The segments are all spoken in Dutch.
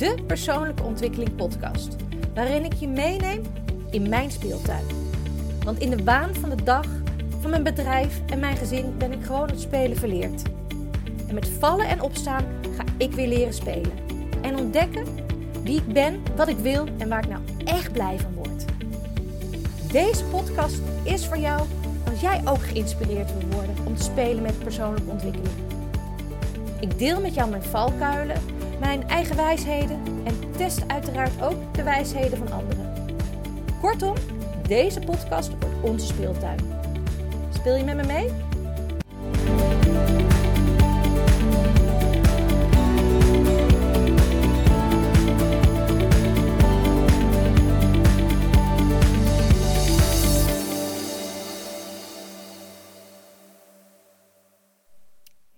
de persoonlijke ontwikkeling podcast, waarin ik je meeneem in mijn speeltuin. Want in de waan van de dag, van mijn bedrijf en mijn gezin ben ik gewoon het spelen verleerd. En met vallen en opstaan ga ik weer leren spelen. En ontdekken wie ik ben, wat ik wil en waar ik nou echt blij van word. Deze podcast is voor jou als jij ook geïnspireerd wil worden om te spelen met persoonlijke ontwikkeling. Ik deel met jou mijn valkuilen, mijn eigen wijsheden en test uiteraard ook de wijsheden van anderen. Kortom, deze podcast wordt onze speeltuin. Speel je met me mee?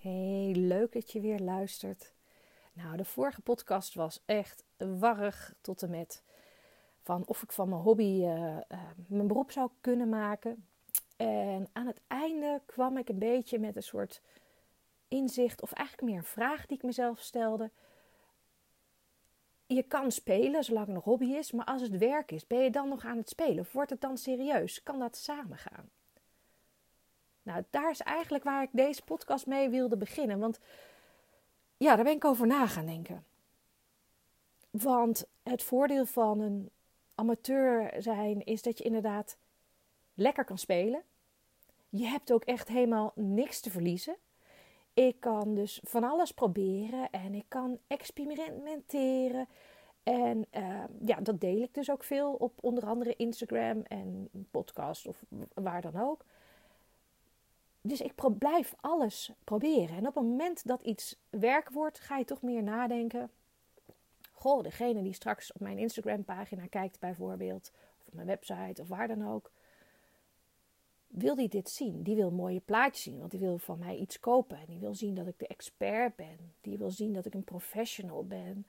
Hey, leuk dat je weer luistert. Nou, de vorige podcast was echt warrig tot en met van of ik van mijn hobby uh, uh, mijn beroep zou kunnen maken. En aan het einde kwam ik een beetje met een soort inzicht, of eigenlijk meer een vraag die ik mezelf stelde. Je kan spelen zolang het nog hobby is, maar als het werk is, ben je dan nog aan het spelen? Of wordt het dan serieus? Kan dat samen gaan? Nou, daar is eigenlijk waar ik deze podcast mee wilde beginnen. Want ja, daar ben ik over na gaan denken. Want het voordeel van een amateur zijn is dat je inderdaad lekker kan spelen. Je hebt ook echt helemaal niks te verliezen. Ik kan dus van alles proberen en ik kan experimenteren. En uh, ja, dat deel ik dus ook veel op onder andere Instagram en podcast of waar dan ook. Dus ik blijf alles proberen. En op het moment dat iets werk wordt, ga je toch meer nadenken. Goh, degene die straks op mijn Instagram pagina kijkt bijvoorbeeld, of op mijn website of waar dan ook wil die dit zien. Die wil mooie plaatjes zien, want die wil van mij iets kopen. En die wil zien dat ik de expert ben. Die wil zien dat ik een professional ben.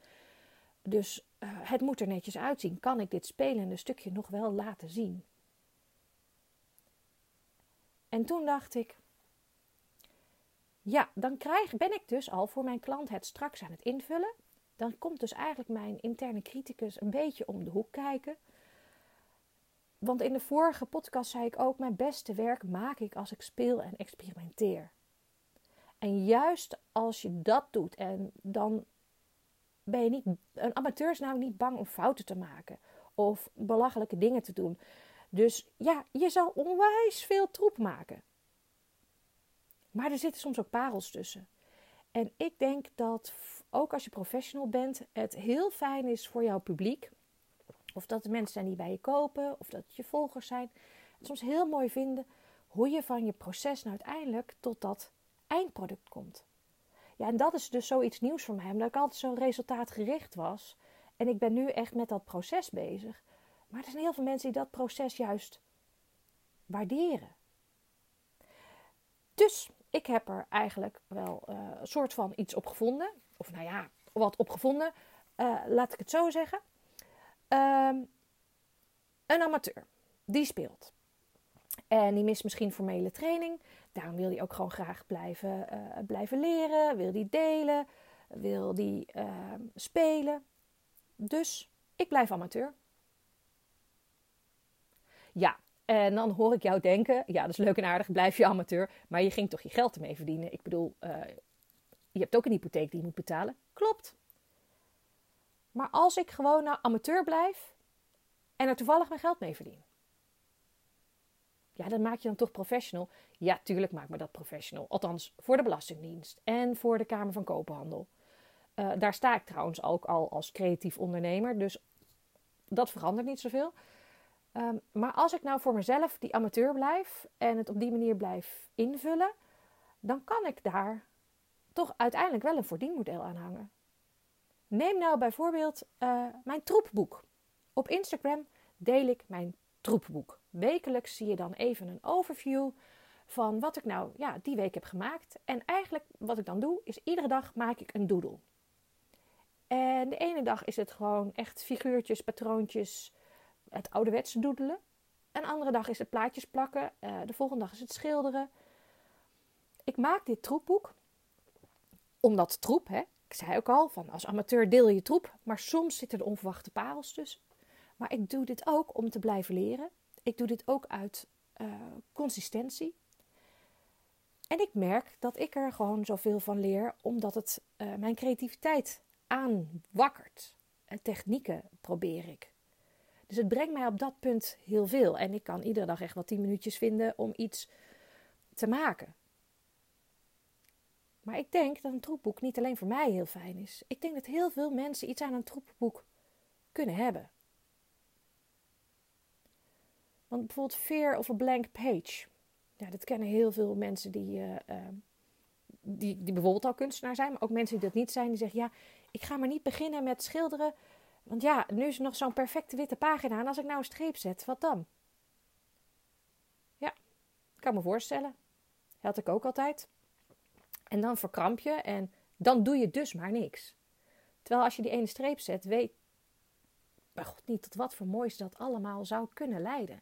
Dus uh, het moet er netjes uitzien. Kan ik dit spelende stukje nog wel laten zien? En toen dacht ik, ja, dan krijg, ben ik dus al voor mijn klant het straks aan het invullen. Dan komt dus eigenlijk mijn interne criticus een beetje om de hoek kijken. Want in de vorige podcast zei ik ook: mijn beste werk maak ik als ik speel en experimenteer. En juist als je dat doet, en dan ben je niet. Een amateur is namelijk niet bang om fouten te maken of belachelijke dingen te doen. Dus ja, je zal onwijs veel troep maken. Maar er zitten soms ook parels tussen. En ik denk dat ook als je professional bent, het heel fijn is voor jouw publiek of dat de mensen zijn die bij je kopen, of dat het je volgers zijn. Het soms heel mooi vinden hoe je van je proces nou uiteindelijk tot dat eindproduct komt. Ja, en dat is dus zoiets nieuws voor mij, omdat ik altijd zo resultaatgericht was. En ik ben nu echt met dat proces bezig. Maar er zijn heel veel mensen die dat proces juist waarderen. Dus ik heb er eigenlijk wel uh, een soort van iets op gevonden. Of nou ja, wat op gevonden. Uh, laat ik het zo zeggen. Um, een amateur die speelt. En die mist misschien formele training. Daarom wil hij ook gewoon graag blijven, uh, blijven leren. Wil die delen. Wil die uh, spelen. Dus ik blijf amateur. Ja, en dan hoor ik jou denken: ja, dat is leuk en aardig, blijf je amateur. Maar je ging toch je geld ermee verdienen? Ik bedoel, uh, je hebt ook een hypotheek die je moet betalen. Klopt. Maar als ik gewoon nou amateur blijf en er toevallig mijn geld mee verdien. Ja, dan maak je dan toch professional. Ja, tuurlijk maak me dat professional. Althans, voor de Belastingdienst en voor de Kamer van Koophandel. Uh, daar sta ik trouwens ook al als creatief ondernemer. Dus dat verandert niet zoveel. Um, maar als ik nou voor mezelf die amateur blijf en het op die manier blijf invullen, dan kan ik daar toch uiteindelijk wel een verdienmodel aan hangen. Neem nou bijvoorbeeld uh, mijn troepboek. Op Instagram deel ik mijn troepboek. Wekelijks zie je dan even een overview van wat ik nou ja, die week heb gemaakt. En eigenlijk wat ik dan doe, is iedere dag maak ik een doodle. En de ene dag is het gewoon echt figuurtjes, patroontjes, het ouderwetse doedelen. Een andere dag is het plaatjes plakken. Uh, de volgende dag is het schilderen. Ik maak dit troepboek omdat troep, hè, ik zei ook al, van als amateur deel je troep, maar soms zitten er onverwachte parels tussen. Maar ik doe dit ook om te blijven leren. Ik doe dit ook uit uh, consistentie. En ik merk dat ik er gewoon zoveel van leer, omdat het uh, mijn creativiteit aanwakkert. En technieken probeer ik. Dus het brengt mij op dat punt heel veel. En ik kan iedere dag echt wel tien minuutjes vinden om iets te maken. Maar ik denk dat een troepboek niet alleen voor mij heel fijn is. Ik denk dat heel veel mensen iets aan een troepboek kunnen hebben. Want bijvoorbeeld Fear of a Blank Page. Ja, dat kennen heel veel mensen die, uh, uh, die, die bijvoorbeeld al kunstenaar zijn. Maar ook mensen die dat niet zijn. Die zeggen, ja, ik ga maar niet beginnen met schilderen. Want ja, nu is nog zo'n perfecte witte pagina. En als ik nou een streep zet, wat dan? Ja, kan me voorstellen. Had ik ook altijd. En dan verkramp je en dan doe je dus maar niks. Terwijl als je die ene streep zet, weet bij God niet tot wat voor moois dat allemaal zou kunnen leiden.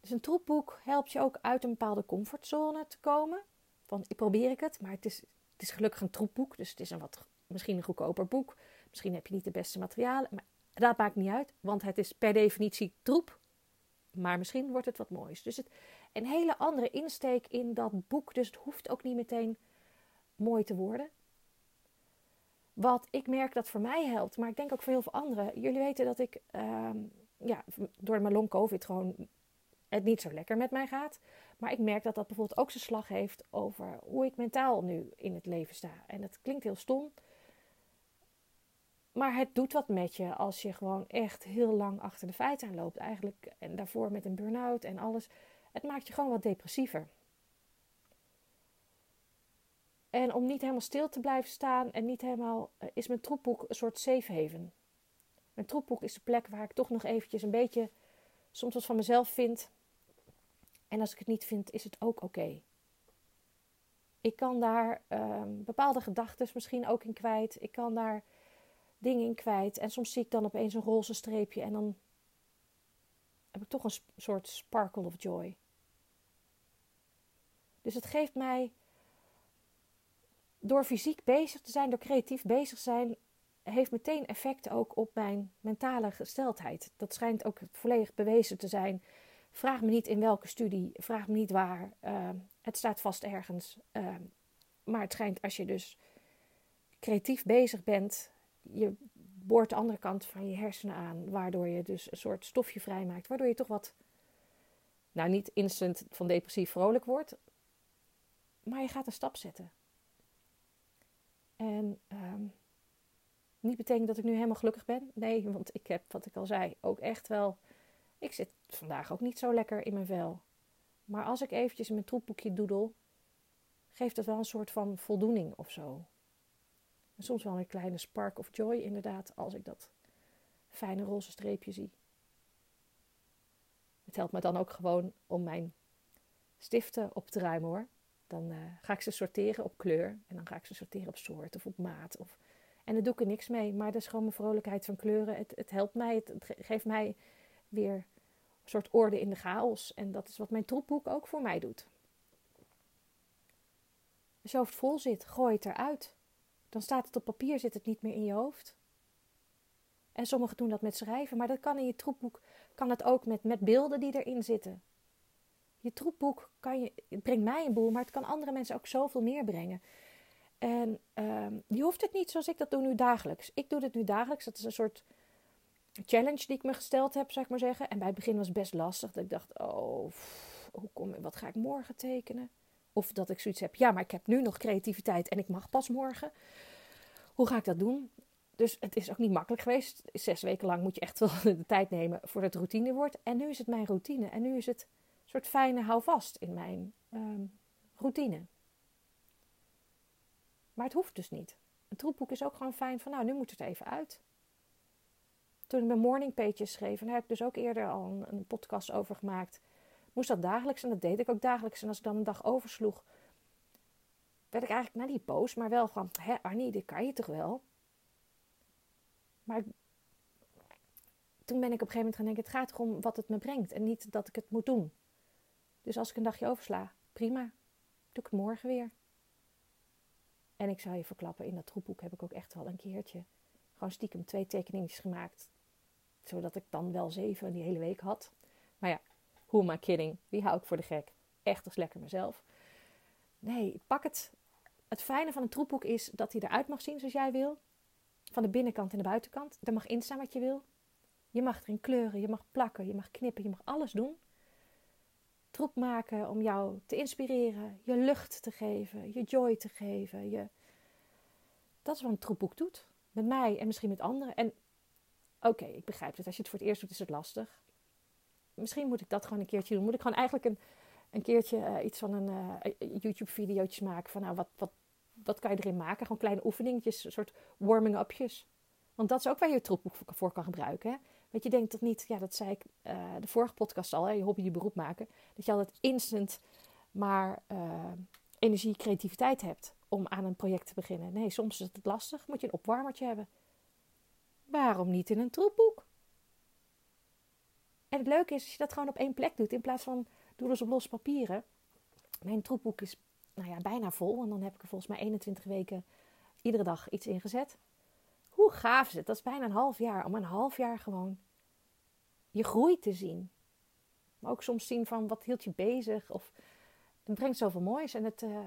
Dus een troepboek helpt je ook uit een bepaalde comfortzone te komen. Van ik probeer ik het, maar het is, het is gelukkig een troepboek. Dus het is een wat, misschien een goedkoper boek. Misschien heb je niet de beste materialen. Maar dat maakt niet uit, want het is per definitie troep. Maar misschien wordt het wat moois. Dus het, een hele andere insteek in dat boek. Dus het hoeft ook niet meteen mooi te worden. Wat ik merk dat voor mij helpt, maar ik denk ook voor heel veel anderen. Jullie weten dat ik uh, ja, door mijn long covid gewoon het niet zo lekker met mij gaat. Maar ik merk dat dat bijvoorbeeld ook zijn slag heeft over hoe ik mentaal nu in het leven sta. En dat klinkt heel stom. Maar het doet wat met je als je gewoon echt heel lang achter de feiten aanloopt. Eigenlijk en daarvoor met een burn-out en alles. Het maakt je gewoon wat depressiever. En om niet helemaal stil te blijven staan en niet helemaal, uh, is mijn troepboek een soort safe haven. Mijn troepboek is de plek waar ik toch nog eventjes een beetje soms wat van mezelf vind. En als ik het niet vind, is het ook oké. Ik kan daar uh, bepaalde gedachten misschien ook in kwijt. Ik kan daar dingen in kwijt. En soms zie ik dan opeens een roze streepje en dan heb ik toch een soort sparkle of joy. Dus het geeft mij, door fysiek bezig te zijn, door creatief bezig te zijn, heeft meteen effect ook op mijn mentale gesteldheid. Dat schijnt ook volledig bewezen te zijn. Vraag me niet in welke studie, vraag me niet waar. Uh, het staat vast ergens. Uh, maar het schijnt als je dus creatief bezig bent, je boort de andere kant van je hersenen aan, waardoor je dus een soort stofje vrijmaakt, waardoor je toch wat, nou niet instant van depressief vrolijk wordt, maar je gaat een stap zetten. En um, niet betekent dat ik nu helemaal gelukkig ben. Nee, want ik heb, wat ik al zei, ook echt wel. Ik zit vandaag ook niet zo lekker in mijn vel. Maar als ik eventjes mijn troepboekje doedel, geeft dat wel een soort van voldoening of zo. Soms wel een kleine spark of joy, inderdaad, als ik dat fijne roze streepje zie. Het helpt me dan ook gewoon om mijn stiften op te ruimen hoor. Dan uh, ga ik ze sorteren op kleur en dan ga ik ze sorteren op soort of op maat. Of... En daar doe ik er niks mee, maar dat is gewoon mijn vrolijkheid van kleuren. Het, het helpt mij, het, geeft mij weer een soort orde in de chaos. En dat is wat mijn troepboek ook voor mij doet. Als je vol zit, gooi het eruit. Dan staat het op papier, zit het niet meer in je hoofd. En sommigen doen dat met schrijven, maar dat kan in je troepboek, kan het ook met, met beelden die erin zitten. Je troepboek kan je, het brengt mij een boel, maar het kan andere mensen ook zoveel meer brengen. En uh, je hoeft het niet zoals ik dat doe nu dagelijks. Ik doe dit nu dagelijks. Dat is een soort challenge die ik me gesteld heb, zeg maar zeggen. En bij het begin was het best lastig. Dat ik dacht, oh, hoe kom, wat ga ik morgen tekenen? Of dat ik zoiets heb, ja, maar ik heb nu nog creativiteit en ik mag pas morgen. Hoe ga ik dat doen? Dus het is ook niet makkelijk geweest. Zes weken lang moet je echt wel de tijd nemen voordat het routine wordt. En nu is het mijn routine. En nu is het een soort fijne houvast in mijn um, routine. Maar het hoeft dus niet. Een troepboek is ook gewoon fijn van, nou, nu moet het even uit. Toen ik mijn morning pages schreef, en daar heb ik dus ook eerder al een podcast over gemaakt moest dat dagelijks en dat deed ik ook dagelijks. En als ik dan een dag oversloeg, werd ik eigenlijk nou niet boos, maar wel van, hè Arnie, dit kan je toch wel? Maar toen ben ik op een gegeven moment gaan denken, het gaat erom wat het me brengt en niet dat ik het moet doen. Dus als ik een dagje oversla, prima, doe ik het morgen weer. En ik zou je verklappen, in dat troepboek heb ik ook echt wel een keertje gewoon stiekem twee tekeningetjes gemaakt. Zodat ik dan wel zeven die hele week had. Who am I kidding? Wie hou ik voor de gek? Echt als lekker mezelf. Nee, pak het. Het fijne van een troepboek is dat hij eruit mag zien zoals jij wil. Van de binnenkant en de buitenkant. Er mag instaan wat je wil. Je mag erin kleuren, je mag plakken, je mag knippen, je mag alles doen. Troep maken om jou te inspireren, je lucht te geven, je joy te geven. Je... Dat is wat een troepboek doet. Met mij en misschien met anderen. En oké, ik begrijp het. Als je het voor het eerst doet, is het lastig. Misschien moet ik dat gewoon een keertje doen. Moet ik gewoon eigenlijk een, een keertje uh, iets van een uh, YouTube-videootjes maken. Van nou, wat, wat, wat kan je erin maken? Gewoon kleine oefeningetjes, een soort warming-upjes. Want dat is ook waar je troepboek voor kan gebruiken. Hè? Want je denkt toch niet, ja, dat zei ik de vorige podcast al, hè, je hobby, je beroep maken. Dat je altijd instant maar energie, creativiteit hebt om aan een project te beginnen. Nee, soms is het lastig. Moet je een opwarmertje hebben. Waarom niet in een troepboek? En het leuke is als je dat gewoon op één plek doet in plaats van doe op los papieren. Mijn troepboek is nou ja, bijna vol. En dan heb ik er volgens mij 21 weken iedere dag iets ingezet. Hoe gaaf is het? Dat is bijna een half jaar. Om een half jaar gewoon je groei te zien. Maar ook soms zien van wat hield je bezig. Of het brengt zoveel moois. En het, uh,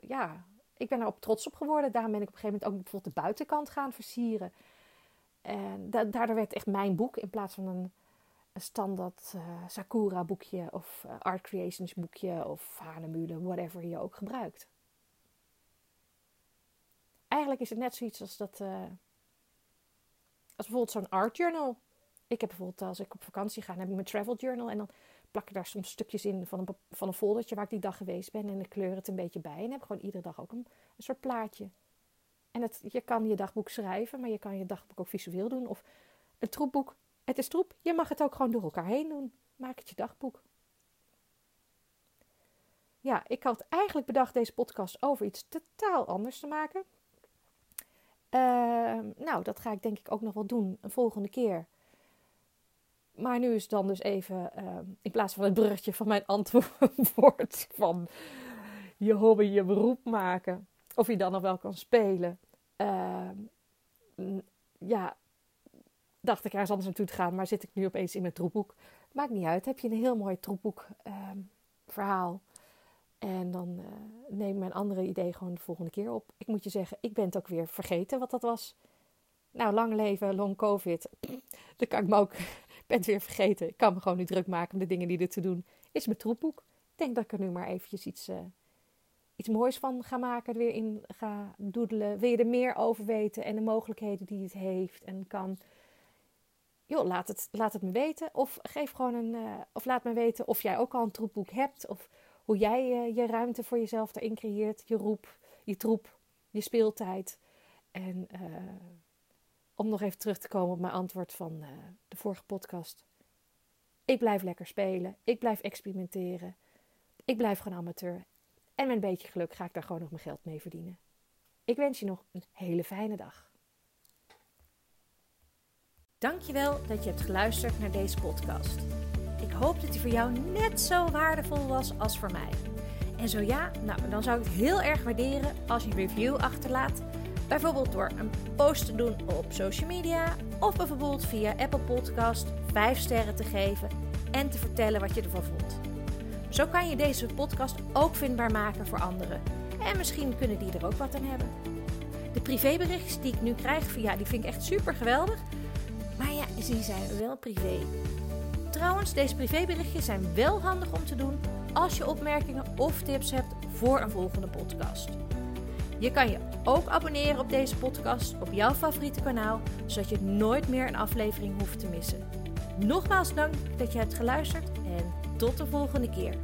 ja, ik ben er ook trots op geworden. Daarom ben ik op een gegeven moment ook bijvoorbeeld de buitenkant gaan versieren. En daardoor werd echt mijn boek in plaats van een standaard uh, Sakura boekje of uh, Art Creations boekje of Hanemule, whatever je ook gebruikt. Eigenlijk is het net zoiets als dat, uh, als bijvoorbeeld zo'n art journal. Ik heb bijvoorbeeld als ik op vakantie ga, dan heb ik mijn travel journal en dan plak ik daar soms stukjes in van een, van een foldertje waar ik die dag geweest ben. En ik kleur het een beetje bij. En heb gewoon iedere dag ook een, een soort plaatje. En het, je kan je dagboek schrijven, maar je kan je dagboek ook visueel doen. Of een troepboek. Het is troep. Je mag het ook gewoon door elkaar heen doen. Maak het je dagboek. Ja, ik had eigenlijk bedacht deze podcast over iets totaal anders te maken. Uh, nou, dat ga ik denk ik ook nog wel doen een volgende keer. Maar nu is dan dus even, uh, in plaats van het bruggetje van mijn antwoord van je hobby, je beroep maken, of je dan nog wel kan spelen. Uh, ja, dacht ik ergens anders naartoe te gaan, maar zit ik nu opeens in mijn troepboek. Maakt niet uit, heb je een heel mooi troepboek ehm, verhaal. En dan uh, neem mijn andere idee gewoon de volgende keer op. Ik moet je zeggen, ik ben het ook weer vergeten wat dat was. Nou, lang leven, long covid. Dan kan ik me ook ben het weer vergeten. Ik kan me gewoon nu druk maken om de dingen die er te doen. Is mijn troepboek. Ik denk dat ik er nu maar eventjes iets, uh, iets moois van ga maken. Er weer in ga doedelen. Wil je er meer over weten en de mogelijkheden die het heeft en kan. Joh, laat het, laat het me weten. Of geef gewoon een. Uh, of laat me weten of jij ook al een troepboek hebt. Of hoe jij uh, je ruimte voor jezelf erin creëert. Je roep, je troep, je speeltijd. En om nog even terug te komen op mijn antwoord van de vorige podcast. Ik blijf lekker spelen. Ik blijf experimenteren. Ik blijf gewoon amateur. En met een beetje geluk ga ik daar gewoon nog mijn geld mee verdienen. Ik wens je nog een hele fijne dag. Dankjewel dat je hebt geluisterd naar deze podcast. Ik hoop dat die voor jou net zo waardevol was als voor mij. En zo ja, nou, dan zou ik het heel erg waarderen als je een review achterlaat Bijvoorbeeld door een post te doen op social media of bijvoorbeeld via Apple Podcast 5 sterren te geven en te vertellen wat je ervan vond. Zo kan je deze podcast ook vindbaar maken voor anderen en misschien kunnen die er ook wat aan hebben. De privéberichtjes die ik nu krijg via, die vind ik echt super geweldig, ja, die zijn wel privé. Trouwens, deze privéberichtjes zijn wel handig om te doen als je opmerkingen of tips hebt voor een volgende podcast. Je kan je ook abonneren op deze podcast op jouw favoriete kanaal, zodat je nooit meer een aflevering hoeft te missen. Nogmaals dank dat je hebt geluisterd en tot de volgende keer.